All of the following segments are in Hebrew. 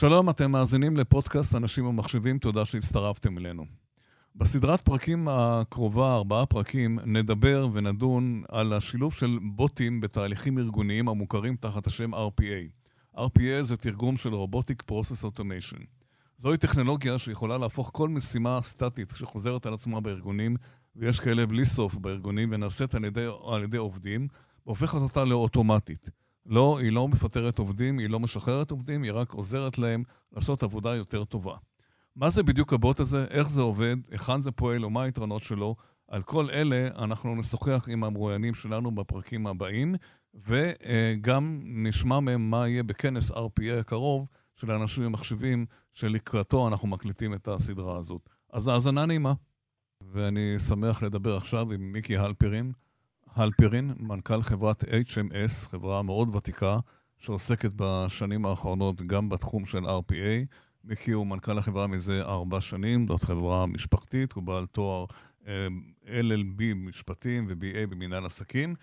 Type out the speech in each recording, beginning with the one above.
שלום, אתם מאזינים לפודקאסט אנשים ומחשבים, תודה שהצטרפתם אלינו. בסדרת פרקים הקרובה, ארבעה פרקים, נדבר ונדון על השילוב של בוטים בתהליכים ארגוניים המוכרים תחת השם RPA. RPA זה תרגום של Robotic Process Automation. זוהי טכנולוגיה שיכולה להפוך כל משימה סטטית שחוזרת על עצמה בארגונים, ויש כאלה בלי סוף בארגונים, ונעשית על ידי, על ידי עובדים, והופכת אותה לאוטומטית. לא, היא לא מפטרת עובדים, היא לא משחררת עובדים, היא רק עוזרת להם לעשות עבודה יותר טובה. מה זה בדיוק הבוט הזה, איך זה עובד, היכן זה פועל ומה היתרונות שלו, על כל אלה אנחנו נשוחח עם המרואיינים שלנו בפרקים הבאים, וגם נשמע מהם מה יהיה בכנס RPA הקרוב של האנשים המחשבים, שלקראתו אנחנו מקליטים את הסדרה הזאת. אז האזנה נעימה. ואני שמח לדבר עכשיו עם מיקי הלפרין. הלפרין, מנכ"ל חברת HMS, חברה מאוד ותיקה, שעוסקת בשנים האחרונות גם בתחום של RPA. מיקי הוא מנכ"ל החברה מזה ארבע שנים, זאת חברה משפחתית, הוא בעל תואר אה, LLB משפטים ו-BA במנהל עסקים,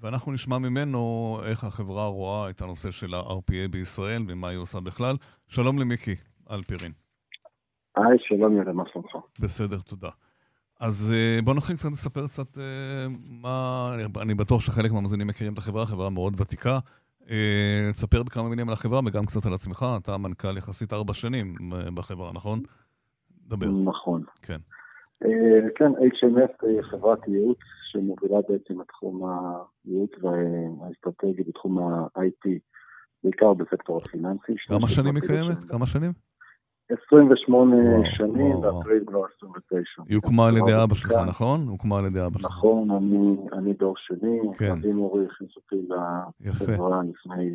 ואנחנו נשמע ממנו איך החברה רואה את הנושא של ה-RPA בישראל ומה היא עושה בכלל. שלום למיקי הלפרין. היי, שלום יאללה, מה שלומך? בסדר, תודה. אז אה, בוא נתחיל קצת לספר קצת אה, מה... אני בטוח שחלק מהמאזינים מכירים את החברה, חברה מאוד ותיקה. אה, תספר בכמה מילים על החברה וגם קצת על עצמך. אתה מנכ"ל יחסית ארבע שנים בחברה, נכון? דבר. נכון. כן. כן, HMF היא חברת ייעוץ שמובילה בעצם את תחום הייעוץ והאסטרטגי בתחום ה-IT, בעיקר בסקטור הפיננסי. כמה שנים היא קיימת? כמה שנים? 28 שנים, ואפריל כבר 29. היא הוקמה על ידי אבא שלך, נכון? הוקמה על ידי אבא שלך. נכון, אני דור שני, כן. אבי מורי הכניס אותי לחברה לפני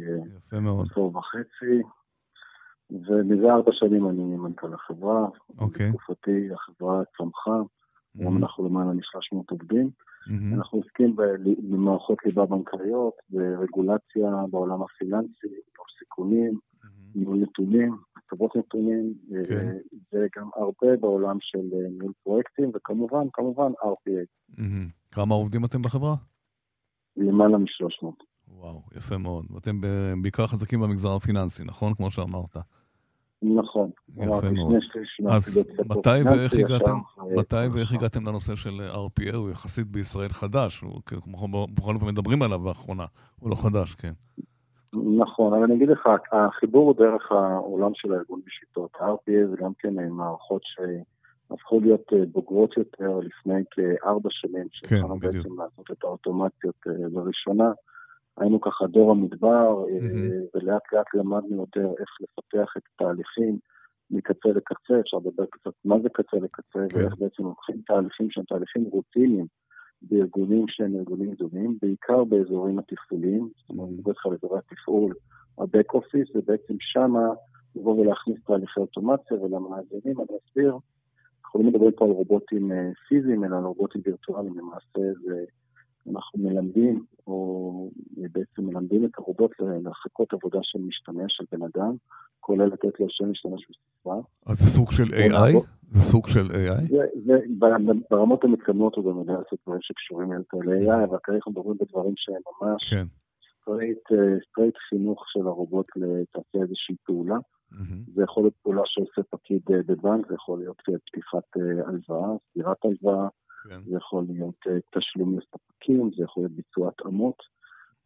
אה, עשור וחצי, ומזה ארבע שנים אני מנכ"ל החברה. אוקיי. בתקופתי החברה צמחה, היום אנחנו למעלה מ-300 עובדים. אנחנו עוסקים במערכות ליבה בנקאיות, ברגולציה בעולם הפיננסי, סיכונים, ניהול נתונים, כתובות נתונים, כן. וגם הרבה בעולם של אה, ניהול פרויקטים, וכמובן, כמובן RPA. כמה עובדים אתם בחברה? למעלה מ-300. וואו, יפה מאוד. ואתם בעיקר חזקים במגזר הפיננסי, נכון? כמו שאמרת. נכון. יפה מאוד. אז מתי ואיך הגעתם, מתי ואיך הגעתם לנושא של RPA? הוא יחסית בישראל חדש, כמו בכל זאת מדברים עליו באחרונה, הוא לא חדש, כן. נכון, אבל אני אגיד לך, החיבור הוא דרך העולם של הארגון בשיטות. ה-RPA זה גם כן מערכות שהפכו להיות אה, בוגרות יותר לפני כארבע שנים, כן, בדיוק. בעצם לעשות את האוטומציות אה, לראשונה. היינו ככה דור המדבר, mm-hmm. ולאט לאט למדנו יותר איך לפתח את התהליכים מקצה לקצה, אפשר לדבר קצת מה זה קצה לקצה, כן. ואיך בעצם לוקחים תהליכים שהם תהליכים רוטיניים. בארגונים שהם ארגונים גדולים, בעיקר באזורים התפעוליים, זאת אומרת, אני מדבר איתך על אזורי התפעול, ה-back office, ובעצם שמה לבוא ולהכניס תהליכי אוטומציה, ולמאזינים אני אסביר, אנחנו לא מדברים פה על רובוטים אה, פיזיים, אלא על רובוטים וירטואליים, למעשה זה, אנחנו מלמדים, או בעצם מלמדים את הרובוט לחכות עבודה של משתמש, של בן אדם, כולל לתת לו שם משתמש בסיסמה. אז זה סוג של AI? זה סוג של AI? זה, זה, ברמות המתקדמות הוא גם יודע לעשות דברים שקשורים ל-AI, אבל כרגע אנחנו מדברים בדברים שהם ממש כן. straight, straight חינוך של הרובוט לעשיית איזושהי פעולה. Mm-hmm. זה יכול להיות פעולה שעושה פקיד בבנק, זה יכול להיות פתיחת הלוואה, סגירת הלוואה, כן. זה יכול להיות תשלום לספקים, זה יכול להיות ביצוע התאמות.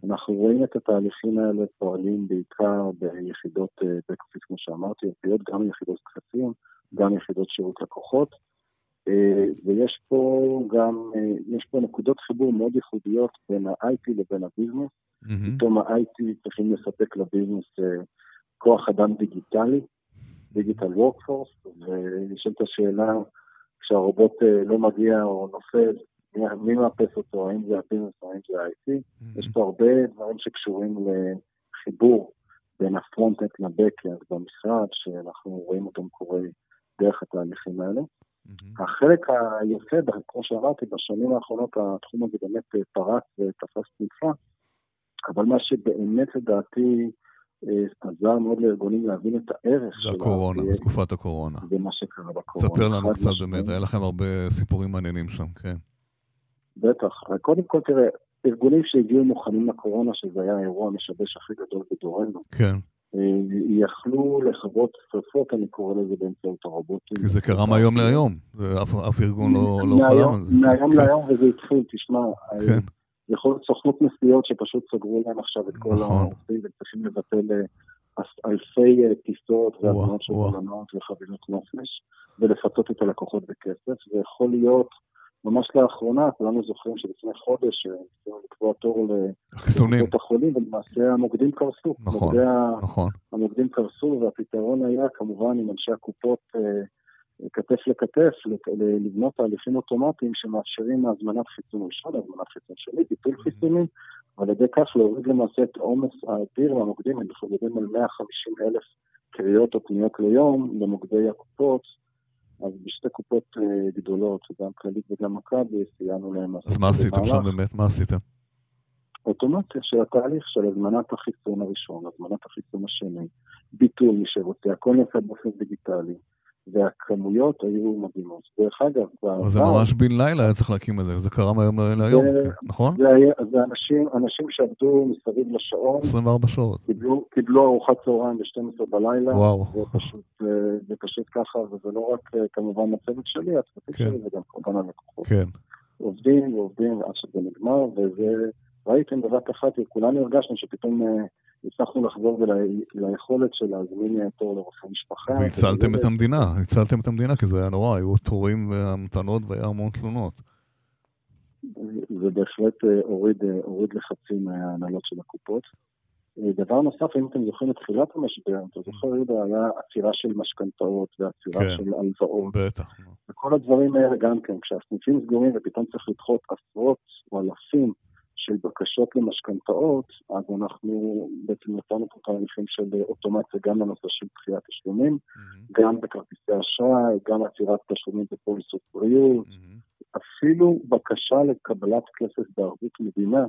אנחנו רואים את התהליכים האלה פועלים בעיקר ביחידות back office, כמו שאמרתי, גם יחידות כספים, גם יחידות שירות לקוחות, ויש פה גם, יש פה נקודות חיבור מאוד ייחודיות בין ה-IT לבין ה business. פתאום. ה-IT צריכים לספק ל business כוח אדם דיגיטלי, digital workforce, ונשאלת השאלה, כשהרובוט לא מגיע או נופל, מי מאפס אותו, האם זה ה business או האם זה ה-IT. Mm-hmm. יש פה הרבה דברים שקשורים לחיבור בין ה front-end ל back-end במשרד, שאנחנו רואים אותם קורה דרך התהליכים האלה. Mm-hmm. החלק היפה, כמו שאמרתי, בשנים האחרונות התחום הזה באמת פרץ ותפס תנופה, אבל מה שבאמת לדעתי אה, עזר מאוד לארגונים להבין את הערך של... זה הקורונה, בתקופת הקורונה. זה מה שקרה בקורונה. ספר לנו קצת באמת, היה לכם הרבה סיפורים מעניינים שם, כן. בטח. קודם כל, תראה, ארגונים שהגיעו מוכנים לקורונה, שזה היה האירוע המשבש הכי גדול בדורנו. כן. יכלו לכבות שרפות, אני קורא לזה באמצעות הרובוטים. כי זה קרה מהיום להיום, אף ארגון לא, לא חלם על זה. מהיום כן. להיום וזה התחיל, תשמע. כן. יכול להיות סוכנות נסיעות שפשוט סגרו להם עכשיו את כל נכון. העובדים וצריכים לבטל אה, אלפי אה, טיסות והזמנות של מלונות וחבילות נופש ולפצות את הלקוחות בכסף. זה יכול להיות ממש לאחרונה, כולנו זוכרים שלפני חודש אה, ניסינו לקבוע תור לקופות החולים ולמעשה המוקדים קרסו. נכון, נכון. המוקדים קרסו והפתרון היה כמובן עם אנשי הקופות כתף לכתף, לבנות תהליכים אוטומטיים שמאפשרים הזמנת חיסון ראשון, הזמנת חיסון שני, ביטול חיסונים, ועל ידי כך להוריד למעשה את העומס האדיר במוקדים, אנחנו מדברים על 150 אלף קריאות או פניות ליום למוקדי הקופות, אז בשתי קופות אה, גדולות, גם כללית וגם מכבי, סייענו להם. אז מה עשיתם שם באמת? מה עשיתם? אוטומציה של התהליך של הזמנת החיסון הראשון, הזמנת החיסון השני, ביטול מי שרוצה, הכל נעשה באופן דיגיטלי. והכמויות היו מדהימות. דרך אגב, בעבר... זה ממש בן לילה היה צריך להקים את זה, זה קרה מהיום להיום, כן, נכון? זה, היה, זה אנשים, אנשים שעבדו מסביב לשעון. 24 שעות. קיבלו, קיבלו ארוחת צהריים ב-12 בלילה. וואו. זה פשוט, אה, זה פשוט ככה, וזה לא רק אה, כמובן הצוות שלי, הצוותים כן. שלי וגם כמובן הלקוחות. כן. עובדים ועובדים עד שזה נגמר, וזה, ראיתם בבת אחת, כולנו הרגשנו שפתאום... אה, הצלחנו לחזור ליכולת של להזמין תור לרופא משפחה. והצלתם את המדינה, הצלתם את המדינה, כי זה היה נורא, היו תורים והמתנות והיה המון תלונות. זה בהחלט אה, הוריד, אה, הוריד לחצים מההנהלות של הקופות. אה, דבר נוסף, אם אתם זוכרים את תחילת המשבר, אתה זוכר, יהודה, היה עצירה של משכנתאות ועצירה כן, של הלוואות. בטח. וכל הדברים האלה גם כן, כשהסניפים סגורים ופתאום צריך לדחות עשרות או אלפים של בקשות למשכנתאות, אז אנחנו בעצם נתנו פה תהליכים של אוטומציה גם לנושא של דחיית תשלומים, mm-hmm. גם בכרטיסי אשראי, גם עצירת תשלומים בפוליסות בריאות, mm-hmm. אפילו בקשה לקבלת כסף בערבות מדינה,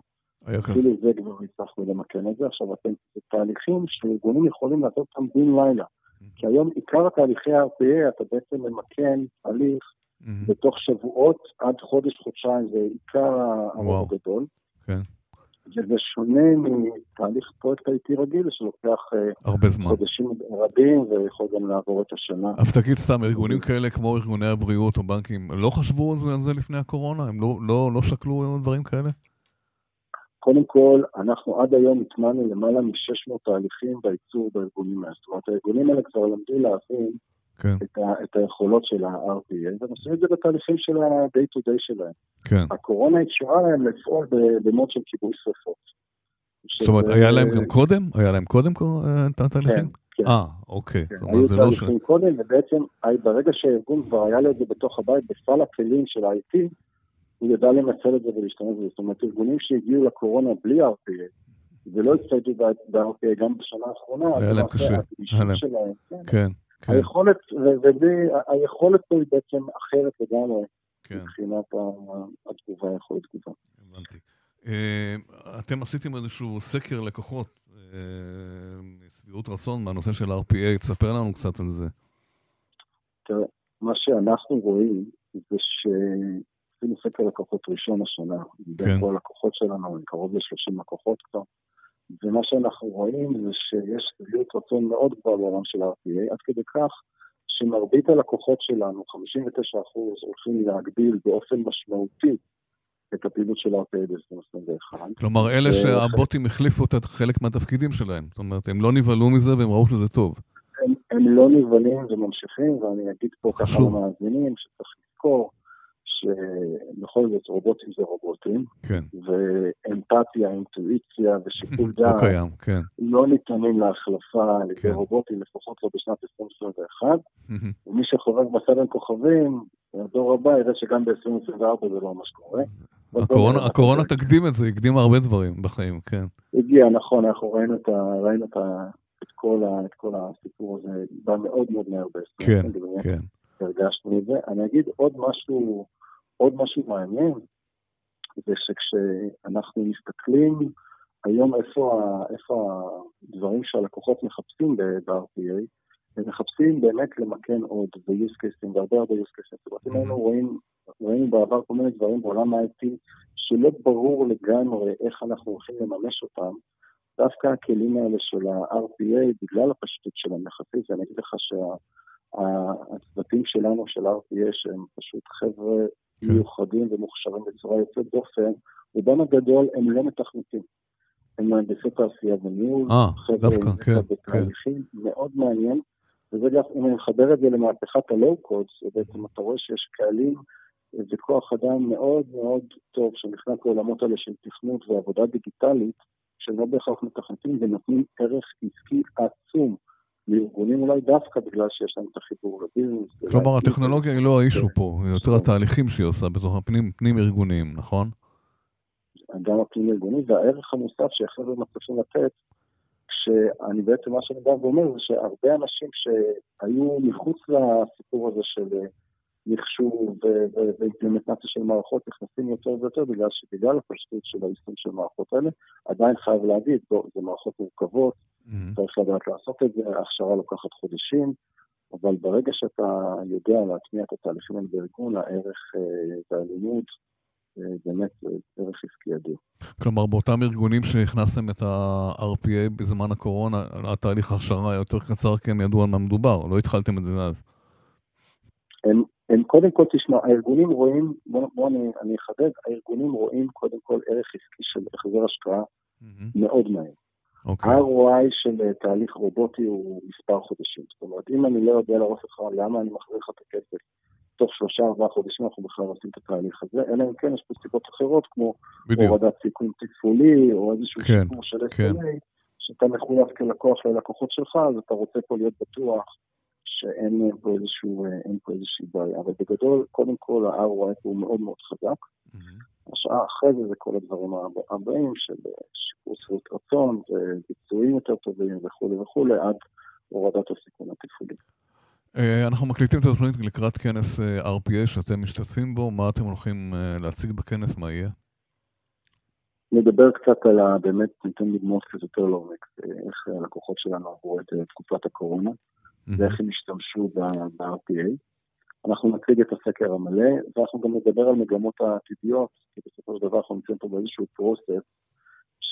אפילו זה כבר הצלחנו למקן את זה. עכשיו, אתם, זה תהליכים שארגונים יכולים לעשות אותם בן לילה. Mm-hmm. כי היום עיקר תהליכי ה-RPA, אתה בעצם ממקן הליך mm-hmm. בתוך שבועות עד חודש-חודשיים, זה עיקר הרוב הגדול. כן. וזה שונה מתהליך פרויקט הייתי רגיל, שלוקח אה, הרבה זמן. חודשים רבים ויכול גם לעבור את השנה. אבל תגיד סתם, ארגונים כאלה כמו ארגוני הבריאות או בנקים, לא חשבו על זה, על זה לפני הקורונה? הם לא, לא, לא שקלו דברים כאלה? קודם כל, אנחנו עד היום הטמענו למעלה מ-600 תהליכים בייצור בארגונים האלה. זאת אומרת, הארגונים האלה כבר למדו להבין כן. את, ה, את היכולות של ה-RPA, והם עושים את זה בתהליכים של ה-day to day שלהם. כן. הקורונה אפשרה להם לפעול במוד של כיבוי שרפות. זאת אומרת, היה להם גם קודם? היה להם קודם אה, את התהליכים? כן. אה, אוקיי. כן, היו לא תהליכים. קודם, ובעצם ברגע שהארגון כבר היה לו את זה בתוך הבית, בסל הכלים של ה-IT, הוא ידע לנצל את זה ולהשתמש בזה. זאת אומרת, ארגונים שהגיעו לקורונה בלי RPA, ולא הצטיידו ב-RPA גם בשנה האחרונה, היה להם קשה. היה להם, כן. כן. היכולת, וזה, היכולת פה היא בעצם אחרת לגמרי, כן. מבחינת התגובה, יכולת תגובה. הבנתי. אה, אתם עשיתם איזשהו סקר לקוחות, שביעות אה, רצון מהנושא של RPA, תספר לנו קצת על זה. תראה, מה שאנחנו רואים זה שעשינו סקר לקוחות ראשון השנה, כן. כל הלקוחות שלנו, קרוב ל-30 לקוחות כבר. ומה שאנחנו רואים זה שיש שביעות רצון מאוד גבוהה בעולם של RPA, עד כדי כך שמרבית הלקוחות שלנו, 59%, הולכים להגדיל באופן משמעותי את הפעילות של RPA ב-2021. כלומר, אלה. שהבוטים החליפו את חלק מהתפקידים שלהם. זאת אומרת, הם לא נבהלו מזה והם ראו שזה טוב. הם, הם לא נבהלים וממשיכים, ואני אגיד פה ככה למאזינים שצריך לזכור שבכל זאת רובוטים זה רובוטים. כן. ואמפתיה, אינטואיציה ושיקול לא דעת. לא קיים, כן. לא ניתנים להחלפה על ידי כן. רובוטים, לפחות לא בשנת 2021. ומי שחובב מסע בין כוכבים, הדור הבא יראה שגם ב-2024 זה לא מה שקורה. הקורונה, הקורונה תקדים את זה, הקדימה הרבה דברים בחיים, כן. הגיע, נכון, אנחנו ראינו את, ה, ראינו את, ה, את, כל, ה, את כל הסיפור הזה, בא מאוד מאוד מהר ב-2021. כן, כן. הרגשנו את זה. אני אגיד עוד משהו עוד משהו מעניין, זה שכשאנחנו מסתכלים היום איפה, איפה הדברים שהלקוחות מחפשים ב-RPA, הם מחפשים באמת למקן עוד ב-use cases, והרבה הרבה use cases. זאת אומרת, אם היינו רואים, ראינו בעבר כל מיני דברים בעולם ה-IT שלא ברור לגמרי איך אנחנו הולכים לממש אותם, דווקא הכלים האלה של ה-RPA, בגלל הפשטות שלהם יחסית, ואני אגיד לך שהצוותים שלנו של RPA, שהם פשוט חבר'ה. מיוחדים ומוכשרים בצורה יוצאת דופן, רובם הגדול הם לא מתכנתים. הם מהנדסי תעשייה וניהול, אה, דווקא, כן, בתהליכים כן. מאוד מעניין, וזה גם, אם אני מחבר את זה למהפכת הלואו-קוד, בעצם אתה רואה שיש קהלים וכוח אדם מאוד מאוד טוב שנכנס לעולמות האלה של תכנות ועבודה דיגיטלית, שהם לא בהכרח מתכנתים ונותנים ערך עסקי עצום לארגונים אולי דווקא בגלל שיש להם את החיבור לביזנס. כלומר, הטכנולוגיה היא לא האישו פה, היא יותר התהליכים שהיא עושה בתוך הפנים ארגוניים, נכון? גם הפנים ארגוני, והערך הנוסף שהחבר'ה מצליחים לתת, שאני בעצם, מה שאני בא ואומר זה שהרבה אנשים שהיו מחוץ לסיפור הזה של מחשוב ואימפלמנטציה של מערכות נכנסים יותר ויותר בגלל שבגלל הפשטות של היישום של המערכות האלה, עדיין חייב להגיד, זה מערכות מורכבות, mm-hmm. צריך לדעת לעשות את זה, ההכשרה לוקחת חודשים, אבל ברגע שאתה יודע להטמיע את התהליכים האלה בארגון, הערך אה, והלימוד באמת ערך עסקי אדיר. כלומר, באותם ארגונים שהכנסתם את ה-RPA בזמן הקורונה, התהליך הכשרה היה יותר קצר כי הם ידעו על מה מדובר, לא התחלתם את זה אז. הם, הם קודם כל, תשמע, הארגונים רואים, בוא, בוא אני, אני אחדד, הארגונים רואים קודם כל ערך עסקי של החזר השקעה mm-hmm. מאוד מהר. Okay. אוקיי. ה-ROI של תהליך רובוטי הוא מספר חודשים. זאת אומרת, אם אני לא יודע להראות לך למה אני מחזיר לך את הכסף תוך שלושה ארבעה חודשים אנחנו בכלל עושים את התהליך הזה, אלא אם כן יש פה סיבות אחרות, כמו הורדת סיכון תפעולי, או איזשהו כן, שיפור של כן. SLA, שאתה מחויב כלקוח ללקוחות שלך, אז אתה רוצה פה להיות בטוח שאין פה, איזשהו, פה איזושהי בעיה. אבל בגדול, קודם כל ה-ROI הוא מאוד מאוד חזק. Mm-hmm. השעה אחרי זה זה כל הדברים הבאים של שיפור שביעות רצון וביצועים יותר טובים וכולי וכולי, עד הורדת הסיכון התפעולי. אה, אנחנו מקליטים את התוכנית לקראת כנס אה, RPA שאתם משתתפים בו, מה אתם הולכים אה, להציג בכנס, מה יהיה? נדבר קצת על ה... באמת ניתן דוגמאות קצת יותר לעומק, איך הלקוחות שלנו עברו את תקופת הקורונה, ואיך הם השתמשו ב-RPA. אנחנו נציג את הסקר המלא, ואנחנו גם נדבר על מגמות העתידיות, כי בסופו של דבר אנחנו נמצאים פה באיזשהו פרוסס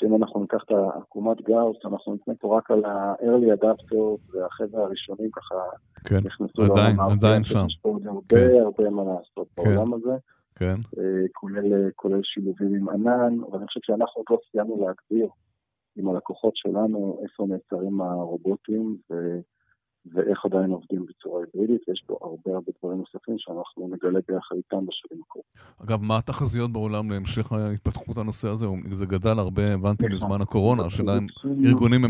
שאם אנחנו ניקח את העקומת גאוס, אנחנו נמצאים פה רק על ה-early adapters והחבר'ה הראשונים ככה כן, נכנסו עדיין, לעולם עדיין שם. יש פה עוד הרבה כן. הרבה מה לעשות כן. בעולם הזה. כן. אה, כולל, כולל שילובים עם ענן, ואני חושב שאנחנו עוד לא סיימנו להגדיר עם הלקוחות שלנו איפה נעצרים הרובוטים, ו... ואיך עדיין עובדים בצורה היברידית, ויש פה הרבה הרבה דברים נוספים שאנחנו נגלה ביחד איתם בשנים הקרובות. אגב, מה התחזיות בעולם להמשך ההתפתחות הנושא הזה? זה גדל הרבה, הבנתי, נכון. בזמן הקורונה, השאלה אם ארגונים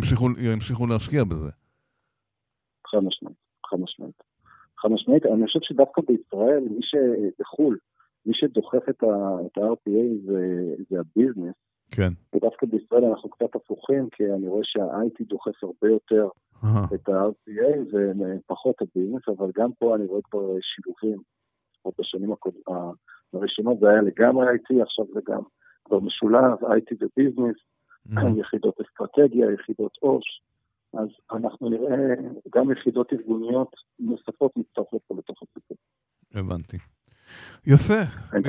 ימשיכו להשקיע בזה. חד משמעית, חד משמעית. חד משמעית, אני חושב שדווקא בישראל, מי שבחו"ל, מי שדוחף את ה-RPA זה ה business, כן. ודווקא בישראל אנחנו קצת הפוכים, כי אני רואה שה-IT דוחף הרבה יותר את ה-RPA ופחות ה business, אבל גם פה אני רואה כבר שילובים, לפחות בשנים הראשונות זה היה לגמרי IT, עכשיו זה גם כבר משולב, IT ו business, יחידות אסטרטגיה, יחידות או"ש, אז אנחנו נראה גם יחידות ארגוניות נוספות מצטרפות פה לתוך הסיפור. הבנתי. יפה. אני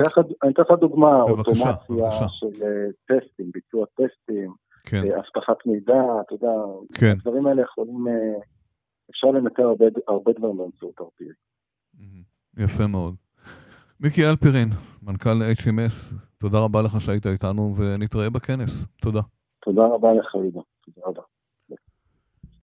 אתן לך דוגמה, אוטומציה של אה, טסטים, ביצוע טסטים, כן. אבטחת מידע, אתה יודע, כן. הדברים האלה יכולים, אה, אפשר לנטר הרבה, הרבה דברים באמצעות RPA. יפה מאוד. מיקי אלפרין, מנכ"ל HMS, תודה רבה לך שהיית איתנו ונתראה בכנס. תודה. תודה רבה לך, עידו. תודה רבה.